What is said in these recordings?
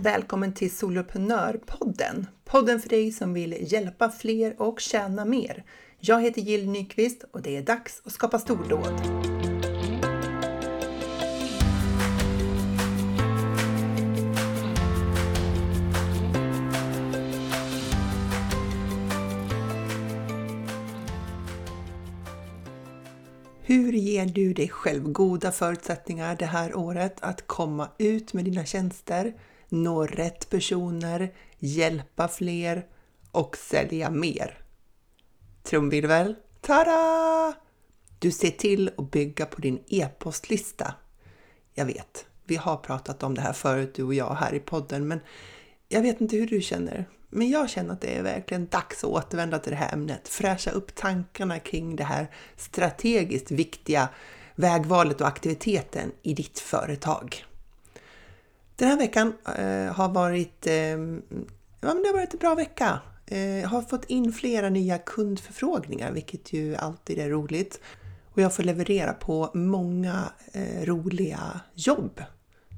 Välkommen till Soloprenörpodden! Podden för dig som vill hjälpa fler och tjäna mer. Jag heter Jill Nyqvist och det är dags att skapa stordåd. Hur ger du dig själv goda förutsättningar det här året att komma ut med dina tjänster, nå rätt personer, hjälpa fler och sälja mer? Trumvirvel! Tada! Du ser till att bygga på din e-postlista. Jag vet, vi har pratat om det här förut du och jag här i podden, men jag vet inte hur du känner. Men jag känner att det är verkligen dags att återvända till det här ämnet, fräscha upp tankarna kring det här strategiskt viktiga vägvalet och aktiviteten i ditt företag. Den här veckan eh, har varit, eh, ja, men det har varit en bra vecka. Eh, jag har fått in flera nya kundförfrågningar, vilket ju alltid är roligt. Och jag får leverera på många eh, roliga jobb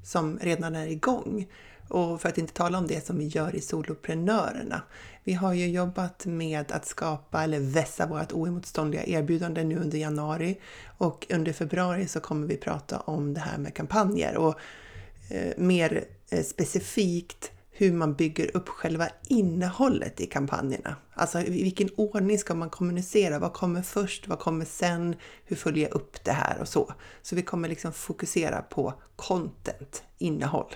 som redan är igång. Och för att inte tala om det som vi gör i Soloprenörerna. Vi har ju jobbat med att skapa eller vässa vårt oemotståndliga erbjudande nu under januari och under februari så kommer vi prata om det här med kampanjer och Eh, mer eh, specifikt hur man bygger upp själva innehållet i kampanjerna. Alltså i vilken ordning ska man kommunicera? Vad kommer först? Vad kommer sen? Hur följer jag upp det här och så? Så vi kommer liksom fokusera på content, innehåll.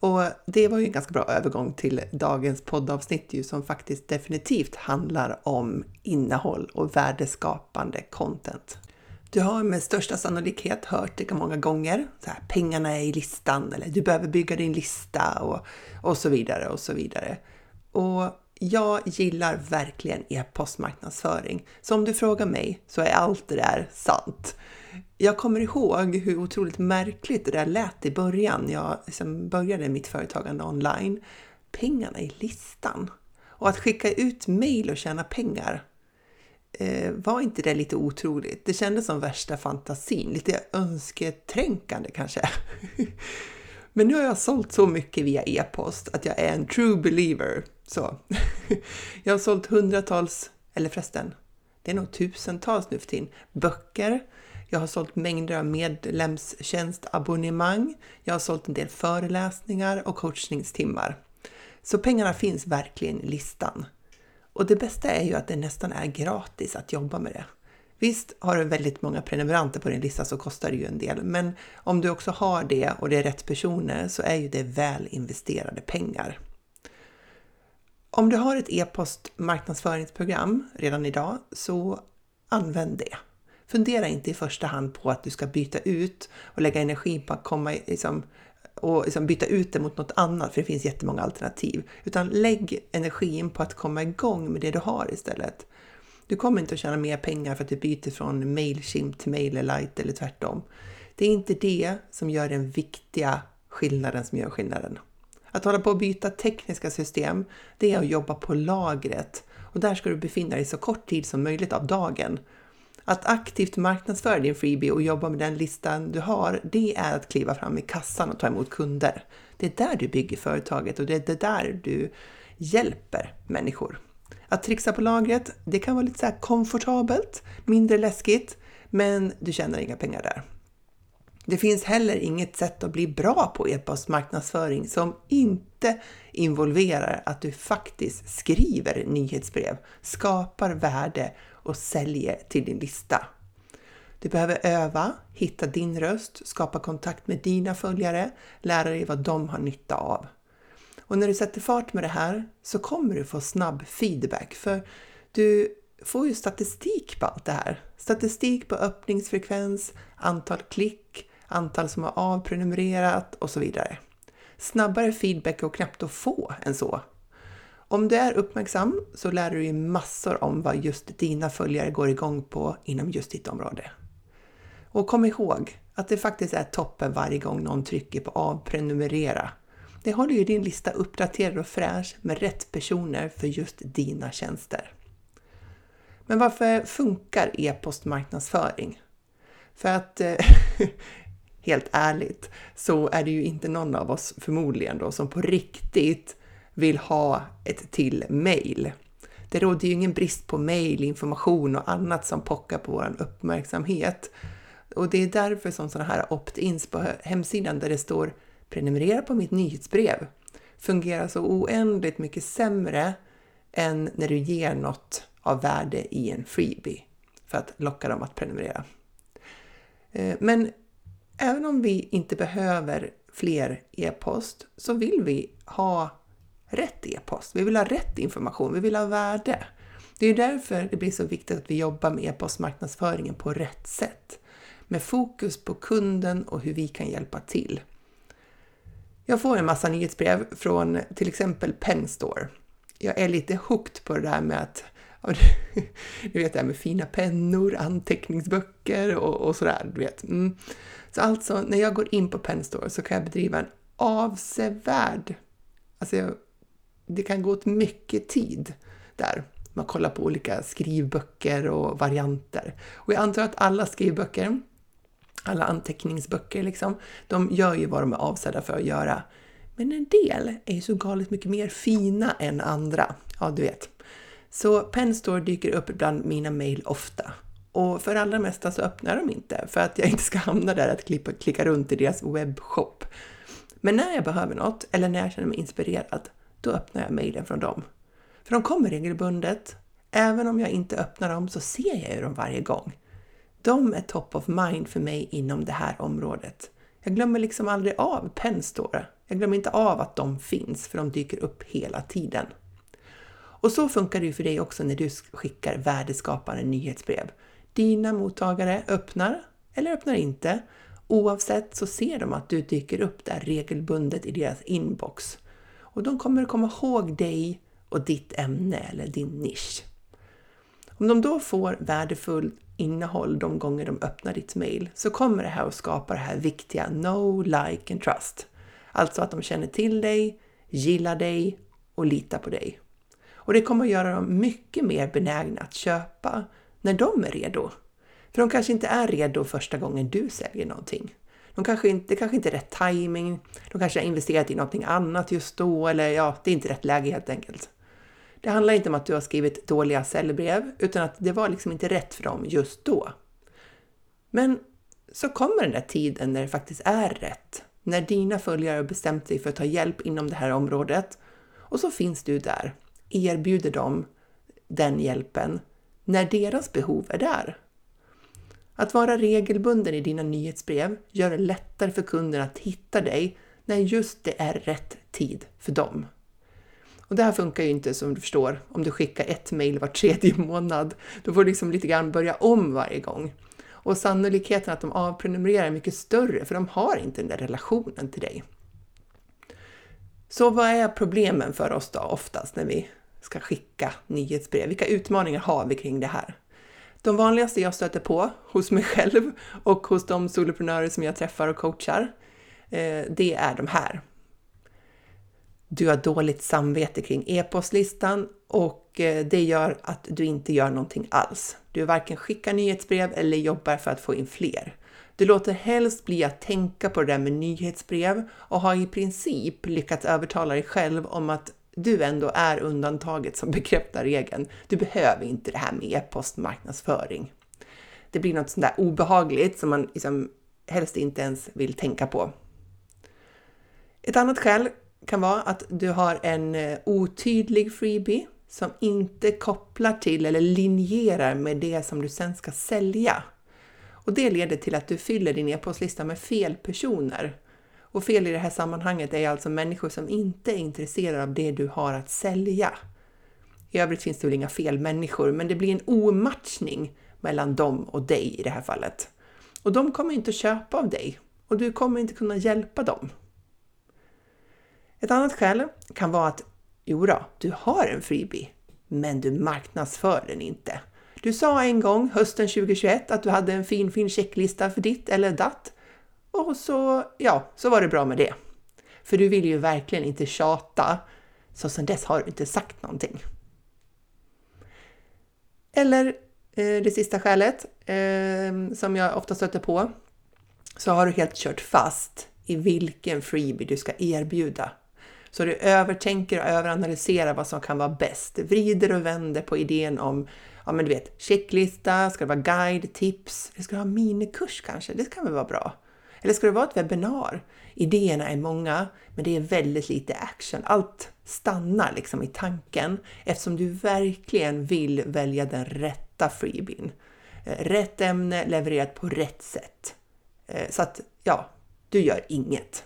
Och det var ju en ganska bra övergång till dagens poddavsnitt ju som faktiskt definitivt handlar om innehåll och värdeskapande content. Du har med största sannolikhet hört det många gånger. Så här, pengarna är i listan eller du behöver bygga din lista och, och så vidare och så vidare. Och jag gillar verkligen e-postmarknadsföring. Så om du frågar mig så är allt det där sant. Jag kommer ihåg hur otroligt märkligt det där lät i början. Jag liksom började mitt företagande online. Pengarna i listan. Och att skicka ut mejl och tjäna pengar. Eh, var inte det lite otroligt? Det kändes som värsta fantasin. Lite önsketränkande kanske. Men nu har jag sålt så mycket via e-post att jag är en true believer. Så. jag har sålt hundratals, eller förresten, det är nog tusentals nu för tiden, böcker jag har sålt mängder av medlemstjänstabonnemang. Jag har sålt en del föreläsningar och coachningstimmar. Så pengarna finns verkligen i listan. Och det bästa är ju att det nästan är gratis att jobba med det. Visst har du väldigt många prenumeranter på din lista så kostar det ju en del, men om du också har det och det är rätt personer så är ju det väl investerade pengar. Om du har ett e-post marknadsföringsprogram redan idag så använd det. Fundera inte i första hand på att du ska byta ut och lägga energi på att komma liksom, och liksom byta ut det mot något annat, för det finns jättemånga alternativ. Utan lägg energin på att komma igång med det du har istället. Du kommer inte att tjäna mer pengar för att du byter från Mailchimp till MailerLite eller tvärtom. Det är inte det som gör den viktiga skillnaden som gör skillnaden. Att hålla på att byta tekniska system, det är att jobba på lagret och där ska du befinna dig så kort tid som möjligt av dagen att aktivt marknadsföra din freebie och jobba med den listan du har, det är att kliva fram i kassan och ta emot kunder. Det är där du bygger företaget och det är där du hjälper människor. Att trixa på lagret, det kan vara lite så komfortabelt, mindre läskigt, men du tjänar inga pengar där. Det finns heller inget sätt att bli bra på e-postmarknadsföring som inte involverar att du faktiskt skriver nyhetsbrev, skapar värde och säljer till din lista. Du behöver öva, hitta din röst, skapa kontakt med dina följare, lära dig vad de har nytta av. Och när du sätter fart med det här så kommer du få snabb feedback för du får ju statistik på allt det här. Statistik på öppningsfrekvens, antal klick, antal som har avprenumererat och så vidare. Snabbare feedback och knappt att få än så. Om du är uppmärksam så lär du dig massor om vad just dina följare går igång på inom just ditt område. Och kom ihåg att det faktiskt är toppen varje gång någon trycker på avprenumerera. Det håller ju din lista uppdaterad och fräsch med rätt personer för just dina tjänster. Men varför funkar e-postmarknadsföring? För att eh, helt ärligt, så är det ju inte någon av oss förmodligen då som på riktigt vill ha ett till mail. Det råder ju ingen brist på mail, information och annat som pockar på vår uppmärksamhet. Och det är därför som sådana här opt-ins på hemsidan där det står prenumerera på mitt nyhetsbrev fungerar så oändligt mycket sämre än när du ger något av värde i en freebie för att locka dem att prenumerera. Eh, men även om vi inte behöver fler e-post så vill vi ha rätt e-post. Vi vill ha rätt information, vi vill ha värde. Det är därför det blir så viktigt att vi jobbar med e-postmarknadsföringen på rätt sätt. Med fokus på kunden och hur vi kan hjälpa till. Jag får en massa nyhetsbrev från till exempel Penstore. Jag är lite hooked på det där med att du vet det här med fina pennor, anteckningsböcker och, och sådär. Du vet. Mm. Så alltså, när jag går in på Penstore så kan jag bedriva en avsevärd, alltså det kan gå åt mycket tid där. Man kollar på olika skrivböcker och varianter. Och jag antar att alla skrivböcker, alla anteckningsböcker liksom, de gör ju vad de är avsedda för att göra. Men en del är ju så galet mycket mer fina än andra. Ja, du vet. Så Penstore dyker upp bland mina mejl ofta. Och för allra mesta så öppnar de inte för att jag inte ska hamna där att klippa, klicka runt i deras webbshop. Men när jag behöver något eller när jag känner mig inspirerad, då öppnar jag mejlen från dem. För de kommer regelbundet. Även om jag inte öppnar dem så ser jag ju dem varje gång. De är top of mind för mig inom det här området. Jag glömmer liksom aldrig av Penstore. Jag glömmer inte av att de finns för de dyker upp hela tiden. Och så funkar det ju för dig också när du skickar värdeskapande nyhetsbrev. Dina mottagare öppnar eller öppnar inte. Oavsett så ser de att du dyker upp där regelbundet i deras inbox. Och de kommer att komma ihåg dig och ditt ämne eller din nisch. Om de då får värdefullt innehåll de gånger de öppnar ditt mail så kommer det här att skapa det här viktiga No, Like and Trust. Alltså att de känner till dig, gillar dig och litar på dig. Och det kommer att göra dem mycket mer benägna att köpa när de är redo. För de kanske inte är redo första gången du säljer någonting. De kanske inte, det kanske inte är rätt timing. De kanske har investerat i någonting annat just då eller ja, det är inte rätt läge helt enkelt. Det handlar inte om att du har skrivit dåliga säljbrev utan att det var liksom inte rätt för dem just då. Men så kommer den där tiden när det faktiskt är rätt. När dina följare har bestämt sig för att ta hjälp inom det här området och så finns du där, erbjuder dem den hjälpen när deras behov är där. Att vara regelbunden i dina nyhetsbrev gör det lättare för kunden att hitta dig när just det är rätt tid för dem. Och det här funkar ju inte som du förstår om du skickar ett mejl var tredje månad. Då får du liksom lite grann börja om varje gång. Och sannolikheten att de avprenumererar är mycket större för de har inte den där relationen till dig. Så vad är problemen för oss då oftast när vi ska skicka nyhetsbrev? Vilka utmaningar har vi kring det här? De vanligaste jag stöter på hos mig själv och hos de soloprenörer som jag träffar och coachar, eh, det är de här. Du har dåligt samvete kring e-postlistan och eh, det gör att du inte gör någonting alls. Du varken skickar nyhetsbrev eller jobbar för att få in fler. Du låter helst bli att tänka på det där med nyhetsbrev och har i princip lyckats övertala dig själv om att du ändå är undantaget som bekräftar regeln. Du behöver inte det här med e-postmarknadsföring. Det blir något sånt där obehagligt som man liksom helst inte ens vill tänka på. Ett annat skäl kan vara att du har en eh, otydlig freebie som inte kopplar till eller linjerar med det som du sen ska sälja. Och det leder till att du fyller din e-postlista med fel personer. Och fel i det här sammanhanget är alltså människor som inte är intresserade av det du har att sälja. I övrigt finns det väl inga fel människor, men det blir en omatchning mellan dem och dig i det här fallet. Och de kommer inte att köpa av dig och du kommer inte kunna hjälpa dem. Ett annat skäl kan vara att jo då, du har en freebie, men du marknadsför den inte. Du sa en gång hösten 2021 att du hade en fin, fin checklista för ditt eller datt och så, ja, så var det bra med det. För du vill ju verkligen inte tjata, så sedan dess har du inte sagt någonting. Eller eh, det sista skälet eh, som jag ofta stöter på så har du helt kört fast i vilken freebie du ska erbjuda. Så du övertänker och överanalyserar vad som kan vara bäst. Vrider och vänder på idén om ja men du vet, checklista, ska det vara guide, tips, det ska det vara minikurs kanske? Det kan väl vara bra? Eller ska det vara ett webbinar? Idéerna är många, men det är väldigt lite action. Allt stannar liksom i tanken eftersom du verkligen vill välja den rätta freebien. Eh, rätt ämne levererat på rätt sätt. Eh, så att, ja, du gör inget.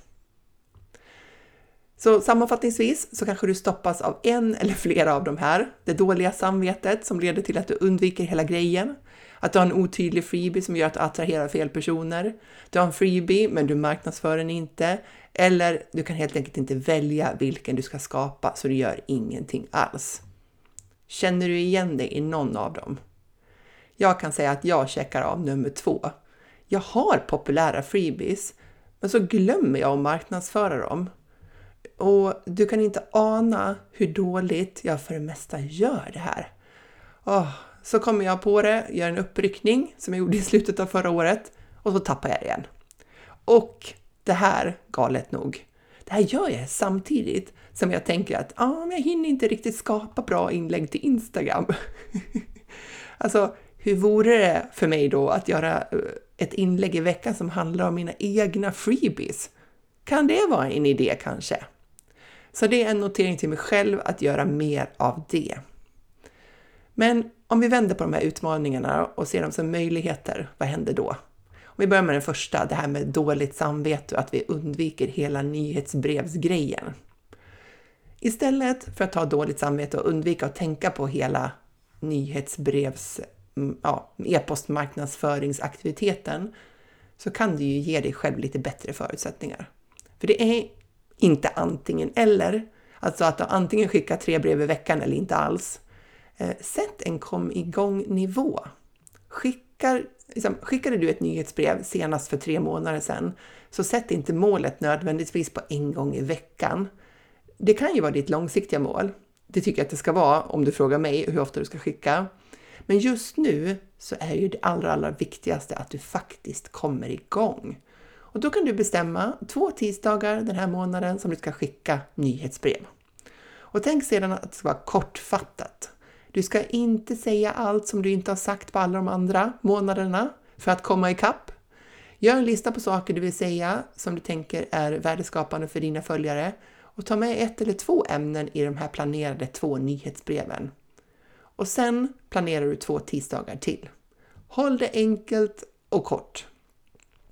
Så sammanfattningsvis så kanske du stoppas av en eller flera av de här. Det dåliga samvetet som leder till att du undviker hela grejen. Att du har en otydlig freebie som gör att du attraherar fel personer. Du har en freebie men du marknadsför den inte. Eller du kan helt enkelt inte välja vilken du ska skapa så du gör ingenting alls. Känner du igen dig i någon av dem? Jag kan säga att jag checkar av nummer två. Jag har populära freebies, men så glömmer jag att marknadsföra dem. Och du kan inte ana hur dåligt jag för det mesta gör det här. Oh, så kommer jag på det, gör en uppryckning som jag gjorde i slutet av förra året och så tappar jag det igen. Och det här, galet nog, det här gör jag samtidigt som jag tänker att ah, jag hinner inte riktigt skapa bra inlägg till Instagram. alltså, hur vore det för mig då att göra eh, ett inlägg i veckan som handlar om mina egna freebies? Kan det vara en idé kanske? Så det är en notering till mig själv att göra mer av det. Men om vi vänder på de här utmaningarna och ser dem som möjligheter, vad händer då? Om vi börjar med den första, det här med dåligt samvete och att vi undviker hela nyhetsbrevsgrejen. Istället för att ha dåligt samvete och undvika att tänka på hela nyhetsbrevs, mm, ja, e-postmarknadsföringsaktiviteten så kan du ju ge dig själv lite bättre förutsättningar. För det är inte antingen eller, alltså att du antingen skickar tre brev i veckan eller inte alls. Eh, sätt en kom igång-nivå. Skickar, liksom, skickade du ett nyhetsbrev senast för tre månader sedan, så sätt inte målet nödvändigtvis på en gång i veckan. Det kan ju vara ditt långsiktiga mål. Det tycker jag att det ska vara om du frågar mig hur ofta du ska skicka. Men just nu så är ju det allra, allra viktigaste att du faktiskt kommer igång. Och då kan du bestämma två tisdagar den här månaden som du ska skicka nyhetsbrev. Och tänk sedan att det ska vara kortfattat. Du ska inte säga allt som du inte har sagt på alla de andra månaderna för att komma ikapp. Gör en lista på saker du vill säga som du tänker är värdeskapande för dina följare och ta med ett eller två ämnen i de här planerade två nyhetsbreven. Och sen planerar du två tisdagar till. Håll det enkelt och kort.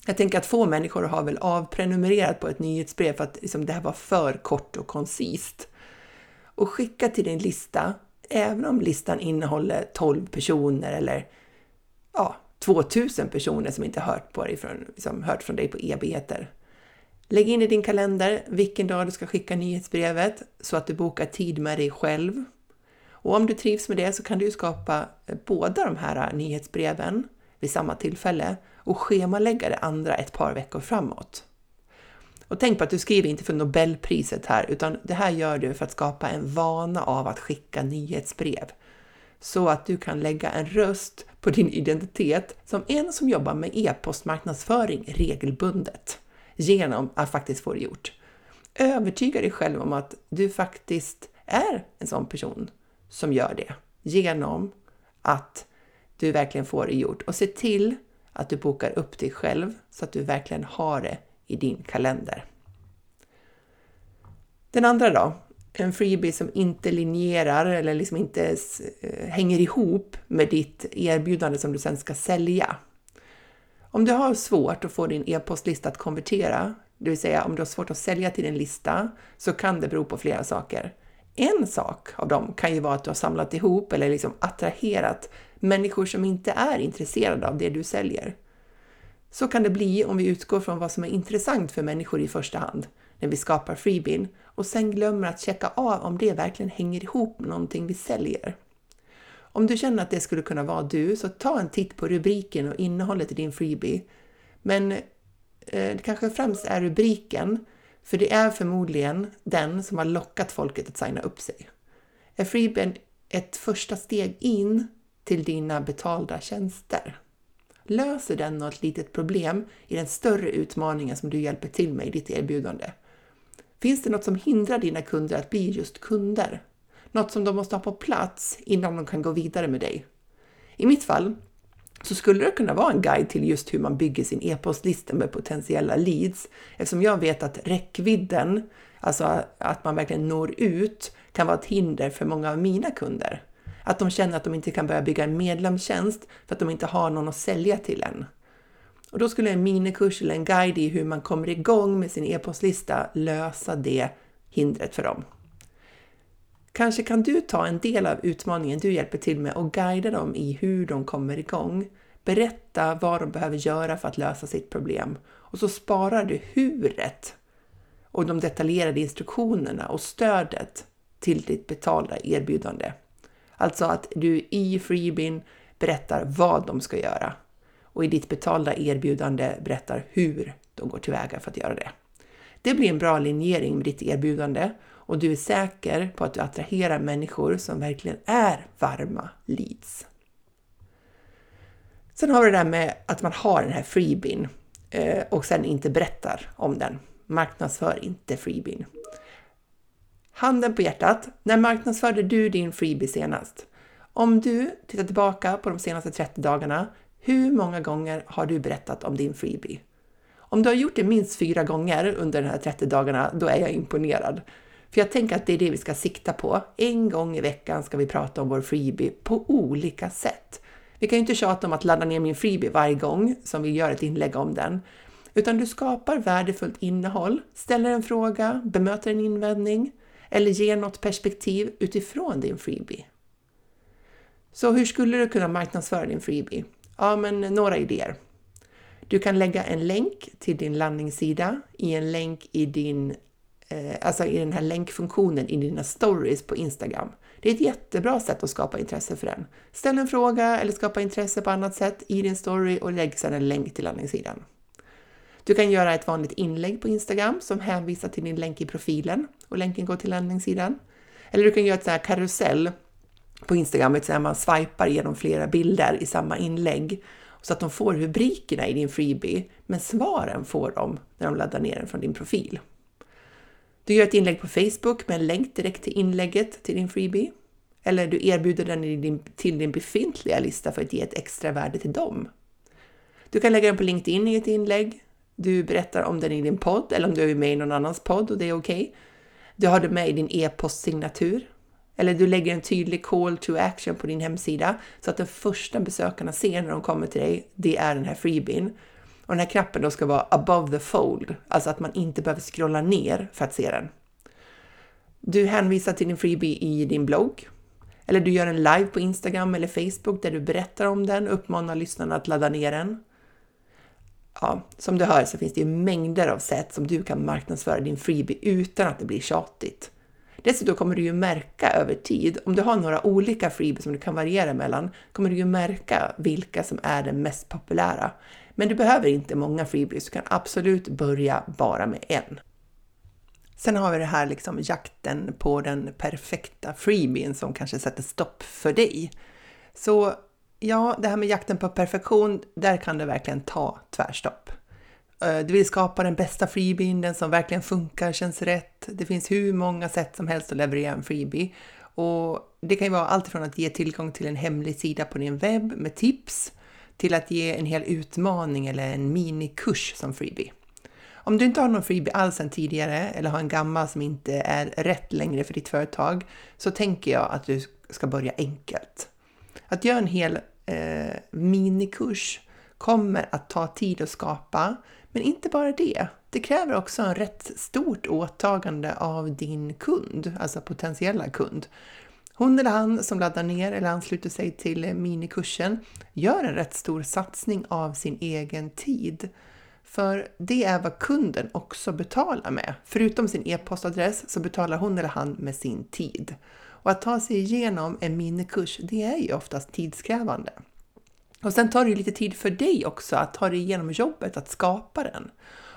Jag tänker att få människor har väl avprenumererat på ett nyhetsbrev för att liksom, det här var för kort och koncist. Och skicka till din lista även om listan innehåller 12 personer eller ja, 2000 personer som inte hört, på dig från, liksom, hört från dig på evigheter. Lägg in i din kalender vilken dag du ska skicka nyhetsbrevet så att du bokar tid med dig själv. Och om du trivs med det så kan du skapa båda de här nyhetsbreven vid samma tillfälle och schemalägga det andra ett par veckor framåt. Och tänk på att du skriver inte för Nobelpriset här, utan det här gör du för att skapa en vana av att skicka nyhetsbrev. Så att du kan lägga en röst på din identitet som en som jobbar med e-postmarknadsföring regelbundet genom att faktiskt få det gjort. Övertyga dig själv om att du faktiskt är en sån person som gör det genom att du verkligen får det gjort och se till att du bokar upp dig själv så att du verkligen har det i din kalender. Den andra då, en freebie som inte linjerar eller liksom inte eh, hänger ihop med ditt erbjudande som du sen ska sälja. Om du har svårt att få din e-postlista att konvertera, det vill säga om du har svårt att sälja till din lista, så kan det bero på flera saker. En sak av dem kan ju vara att du har samlat ihop eller liksom attraherat människor som inte är intresserade av det du säljer. Så kan det bli om vi utgår från vad som är intressant för människor i första hand när vi skapar freebin och sen glömmer att checka av om det verkligen hänger ihop med någonting vi säljer. Om du känner att det skulle kunna vara du, så ta en titt på rubriken och innehållet i din freebie. Men eh, det kanske främst är rubriken, för det är förmodligen den som har lockat folket att signa upp sig. Är freebien ett första steg in till dina betalda tjänster? Löser den något litet problem i den större utmaningen som du hjälper till med i ditt erbjudande? Finns det något som hindrar dina kunder att bli just kunder? Något som de måste ha på plats innan de kan gå vidare med dig? I mitt fall så skulle det kunna vara en guide till just hur man bygger sin e-postlista med potentiella leads eftersom jag vet att räckvidden, alltså att man verkligen når ut, kan vara ett hinder för många av mina kunder. Att de känner att de inte kan börja bygga en medlemstjänst för att de inte har någon att sälja till än. Och då skulle en minikurs eller en guide i hur man kommer igång med sin e-postlista lösa det hindret för dem. Kanske kan du ta en del av utmaningen du hjälper till med och guida dem i hur de kommer igång. Berätta vad de behöver göra för att lösa sitt problem och så sparar du huret och de detaljerade instruktionerna och stödet till ditt betalda erbjudande. Alltså att du i freebin berättar vad de ska göra och i ditt betalda erbjudande berättar hur de går tillväga för att göra det. Det blir en bra linjering med ditt erbjudande och du är säker på att du attraherar människor som verkligen är varma leads. Sen har vi det där med att man har den här freebin eh, och sen inte berättar om den. Marknadsför inte freebin. Handen på hjärtat, när marknadsförde du din freebie senast? Om du tittar tillbaka på de senaste 30 dagarna, hur många gånger har du berättat om din freebie? Om du har gjort det minst fyra gånger under de här 30 dagarna, då är jag imponerad. För jag tänker att det är det vi ska sikta på. En gång i veckan ska vi prata om vår freebie på olika sätt. Vi kan ju inte tjata om att ladda ner min freebie varje gång som vi gör ett inlägg om den. Utan du skapar värdefullt innehåll, ställer en fråga, bemöter en invändning eller ger något perspektiv utifrån din freebie. Så hur skulle du kunna marknadsföra din freebie? Ja, men några idéer. Du kan lägga en länk till din landningssida i en länk i din eh, alltså i den här länkfunktionen i dina stories på Instagram. Det är ett jättebra sätt att skapa intresse för den. Ställ en fråga eller skapa intresse på annat sätt i din story och lägg sedan en länk till landningssidan. Du kan göra ett vanligt inlägg på Instagram som hänvisar till din länk i profilen och länken går till landningssidan. Eller du kan göra ett sånt här karusell på Instagram, där man swipar genom flera bilder i samma inlägg så att de får rubrikerna i din freebie, men svaren får de när de laddar ner den från din profil. Du gör ett inlägg på Facebook med en länk direkt till inlägget till din freebie. Eller du erbjuder den din, till din befintliga lista för att ge ett extra värde till dem. Du kan lägga den på LinkedIn i ett inlägg. Du berättar om den i din podd eller om du är med i någon annans podd och det är okej. Okay. Du har det med i din e-postsignatur. Eller du lägger en tydlig call to action på din hemsida så att den första besökarna ser när de kommer till dig, det är den här freebien. Och den här knappen då ska vara above the fold, alltså att man inte behöver scrolla ner för att se den. Du hänvisar till din freebie i din blogg. Eller du gör en live på Instagram eller Facebook där du berättar om den och uppmanar lyssnarna att ladda ner den. Ja, som du hör så finns det ju mängder av sätt som du kan marknadsföra din freebie utan att det blir tjatigt. Dessutom kommer du ju märka över tid, om du har några olika freebies som du kan variera mellan, kommer du ju märka vilka som är den mest populära. Men du behöver inte många freebies, du kan absolut börja bara med en. Sen har vi det här liksom jakten på den perfekta freebien som kanske sätter stopp för dig. Så ja, det här med jakten på perfektion, där kan det verkligen ta tvärstopp. Eh, du vill skapa den bästa freebien, den som verkligen funkar, känns rätt. Det finns hur många sätt som helst att leverera en freebie. Och det kan ju vara allt från att ge tillgång till en hemlig sida på din webb med tips till att ge en hel utmaning eller en minikurs som freebie. Om du inte har någon freebie alls sedan tidigare eller har en gammal som inte är rätt längre för ditt företag så tänker jag att du ska börja enkelt. Att göra en hel eh, minikurs kommer att ta tid att skapa, men inte bara det. Det kräver också en rätt stort åtagande av din kund, alltså potentiella kund. Hon eller han som laddar ner eller ansluter sig till minikursen gör en rätt stor satsning av sin egen tid. För det är vad kunden också betalar med. Förutom sin e-postadress så betalar hon eller han med sin tid. Och att ta sig igenom en minikurs, det är ju oftast tidskrävande. Och sen tar det lite tid för dig också att ta dig igenom jobbet att skapa den.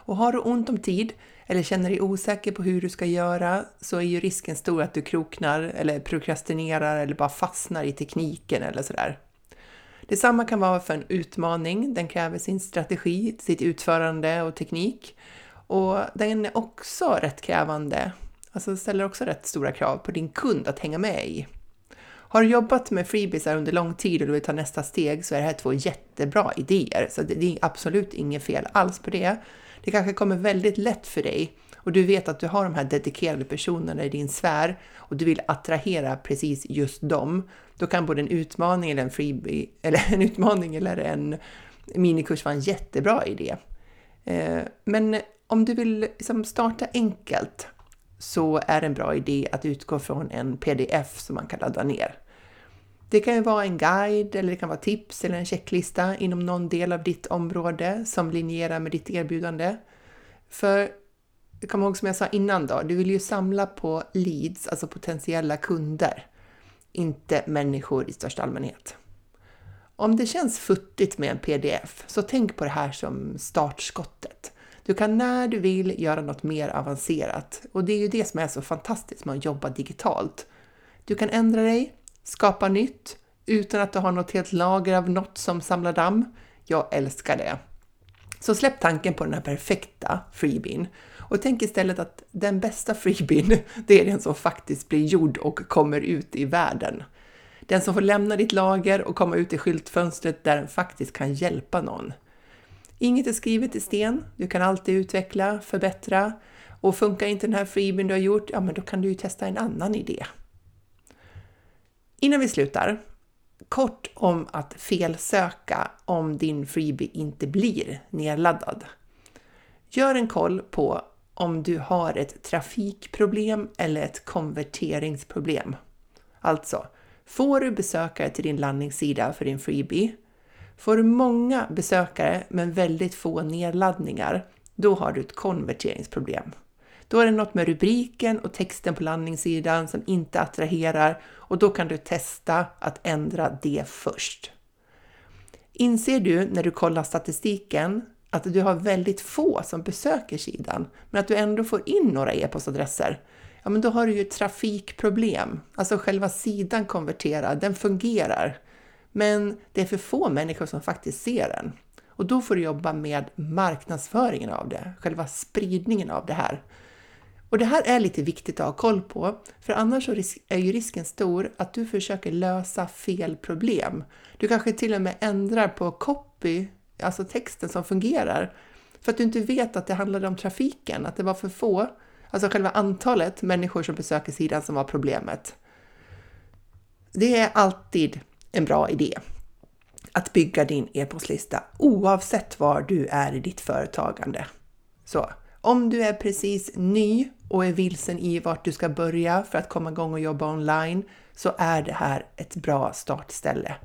Och har du ont om tid eller känner dig osäker på hur du ska göra så är ju risken stor att du kroknar eller prokrastinerar eller bara fastnar i tekniken eller sådär. Detsamma kan vara för en utmaning. Den kräver sin strategi, sitt utförande och teknik. Och den är också rätt krävande, alltså ställer också rätt stora krav på din kund att hänga med i. Har du jobbat med freebiesar under lång tid och du vill ta nästa steg så är det här två jättebra idéer. Så det är absolut inget fel alls på det. Det kanske kommer väldigt lätt för dig och du vet att du har de här dedikerade personerna i din sfär och du vill attrahera precis just dem. Då kan både en utmaning eller en freebie, eller en utmaning eller en minikurs vara en jättebra idé. Eh, men om du vill liksom starta enkelt så är det en bra idé att utgå från en pdf som man kan ladda ner. Det kan ju vara en guide eller det kan vara tips eller en checklista inom någon del av ditt område som linjerar med ditt erbjudande. För kom ihåg som jag sa innan då, du vill ju samla på leads, alltså potentiella kunder, inte människor i största allmänhet. Om det känns futtigt med en pdf, så tänk på det här som startskottet. Du kan när du vill göra något mer avancerat och det är ju det som är så fantastiskt med att jobba digitalt. Du kan ändra dig, skapa nytt utan att du har något helt lager av något som samlar damm. Jag älskar det. Så släpp tanken på den här perfekta freebien och tänk istället att den bästa freebien, det är den som faktiskt blir gjord och kommer ut i världen. Den som får lämna ditt lager och komma ut i skyltfönstret där den faktiskt kan hjälpa någon. Inget är skrivet i sten, du kan alltid utveckla, förbättra och funkar inte den här freebien du har gjort, ja men då kan du ju testa en annan idé. Innan vi slutar, kort om att felsöka om din freebie inte blir nedladdad. Gör en koll på om du har ett trafikproblem eller ett konverteringsproblem. Alltså, får du besökare till din landningssida för din freebie? Får du många besökare men väldigt få nedladdningar, då har du ett konverteringsproblem. Då är det något med rubriken och texten på landningssidan som inte attraherar och då kan du testa att ändra det först. Inser du när du kollar statistiken att du har väldigt få som besöker sidan, men att du ändå får in några e-postadresser, ja men då har du ju ett trafikproblem. Alltså själva sidan konverterar, den fungerar, men det är för få människor som faktiskt ser den. Och då får du jobba med marknadsföringen av det, själva spridningen av det här. Och det här är lite viktigt att ha koll på, för annars är ju risken stor att du försöker lösa fel problem. Du kanske till och med ändrar på copy, alltså texten som fungerar, för att du inte vet att det handlade om trafiken, att det var för få, alltså själva antalet människor som besöker sidan som var problemet. Det är alltid en bra idé att bygga din e-postlista oavsett var du är i ditt företagande. Så om du är precis ny och är vilsen i vart du ska börja för att komma igång och jobba online så är det här ett bra startställe.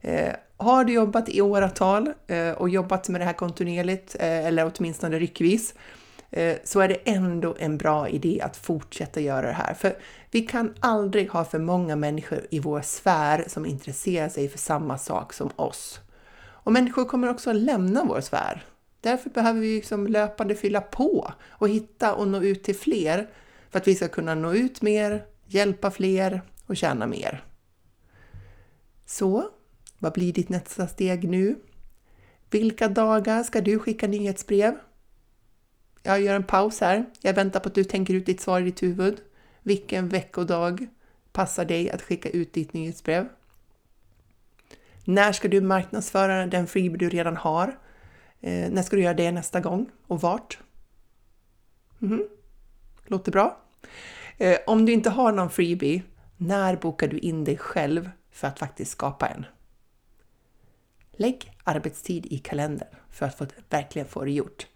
Eh, har du jobbat i åratal eh, och jobbat med det här kontinuerligt eh, eller åtminstone ryckvis Eh, så är det ändå en bra idé att fortsätta göra det här. För vi kan aldrig ha för många människor i vår sfär som intresserar sig för samma sak som oss. Och människor kommer också att lämna vår sfär. Därför behöver vi liksom löpande fylla på och hitta och nå ut till fler för att vi ska kunna nå ut mer, hjälpa fler och tjäna mer. Så, vad blir ditt nästa steg nu? Vilka dagar ska du skicka nyhetsbrev? Jag gör en paus här. Jag väntar på att du tänker ut ditt svar i ditt huvud. Vilken veckodag passar dig att skicka ut ditt nyhetsbrev? När ska du marknadsföra den freebie du redan har? Eh, när ska du göra det nästa gång och vart? Mm. Låter bra. Eh, om du inte har någon freebie, när bokar du in dig själv för att faktiskt skapa en? Lägg arbetstid i kalendern för att få, verkligen få det gjort.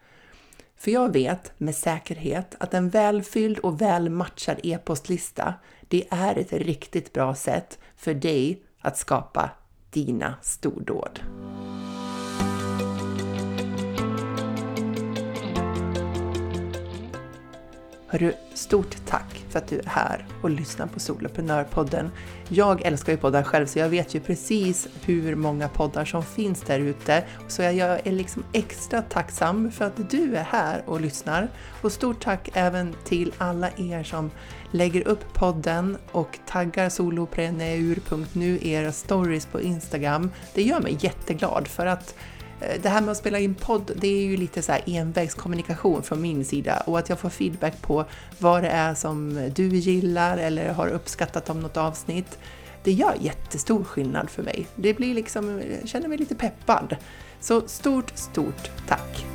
För jag vet med säkerhet att en välfylld och välmatchad e-postlista, det är ett riktigt bra sätt för dig att skapa dina stordåd. Hörru, stort tack för att du är här och lyssnar på Soloprenörpodden. Jag älskar ju poddar själv så jag vet ju precis hur många poddar som finns där ute. Så jag är liksom extra tacksam för att du är här och lyssnar. Och stort tack även till alla er som lägger upp podden och taggar solopreneur.nu era stories på Instagram. Det gör mig jätteglad för att Eh, det här med att spela in podd, det är ju lite så här envägskommunikation från min sida och att jag får feedback på vad det är som du gillar eller har uppskattat om något avsnitt. Det gör jättestor skillnad för mig. Det blir liksom, jag känner mig lite peppad. Så stort, stort tack!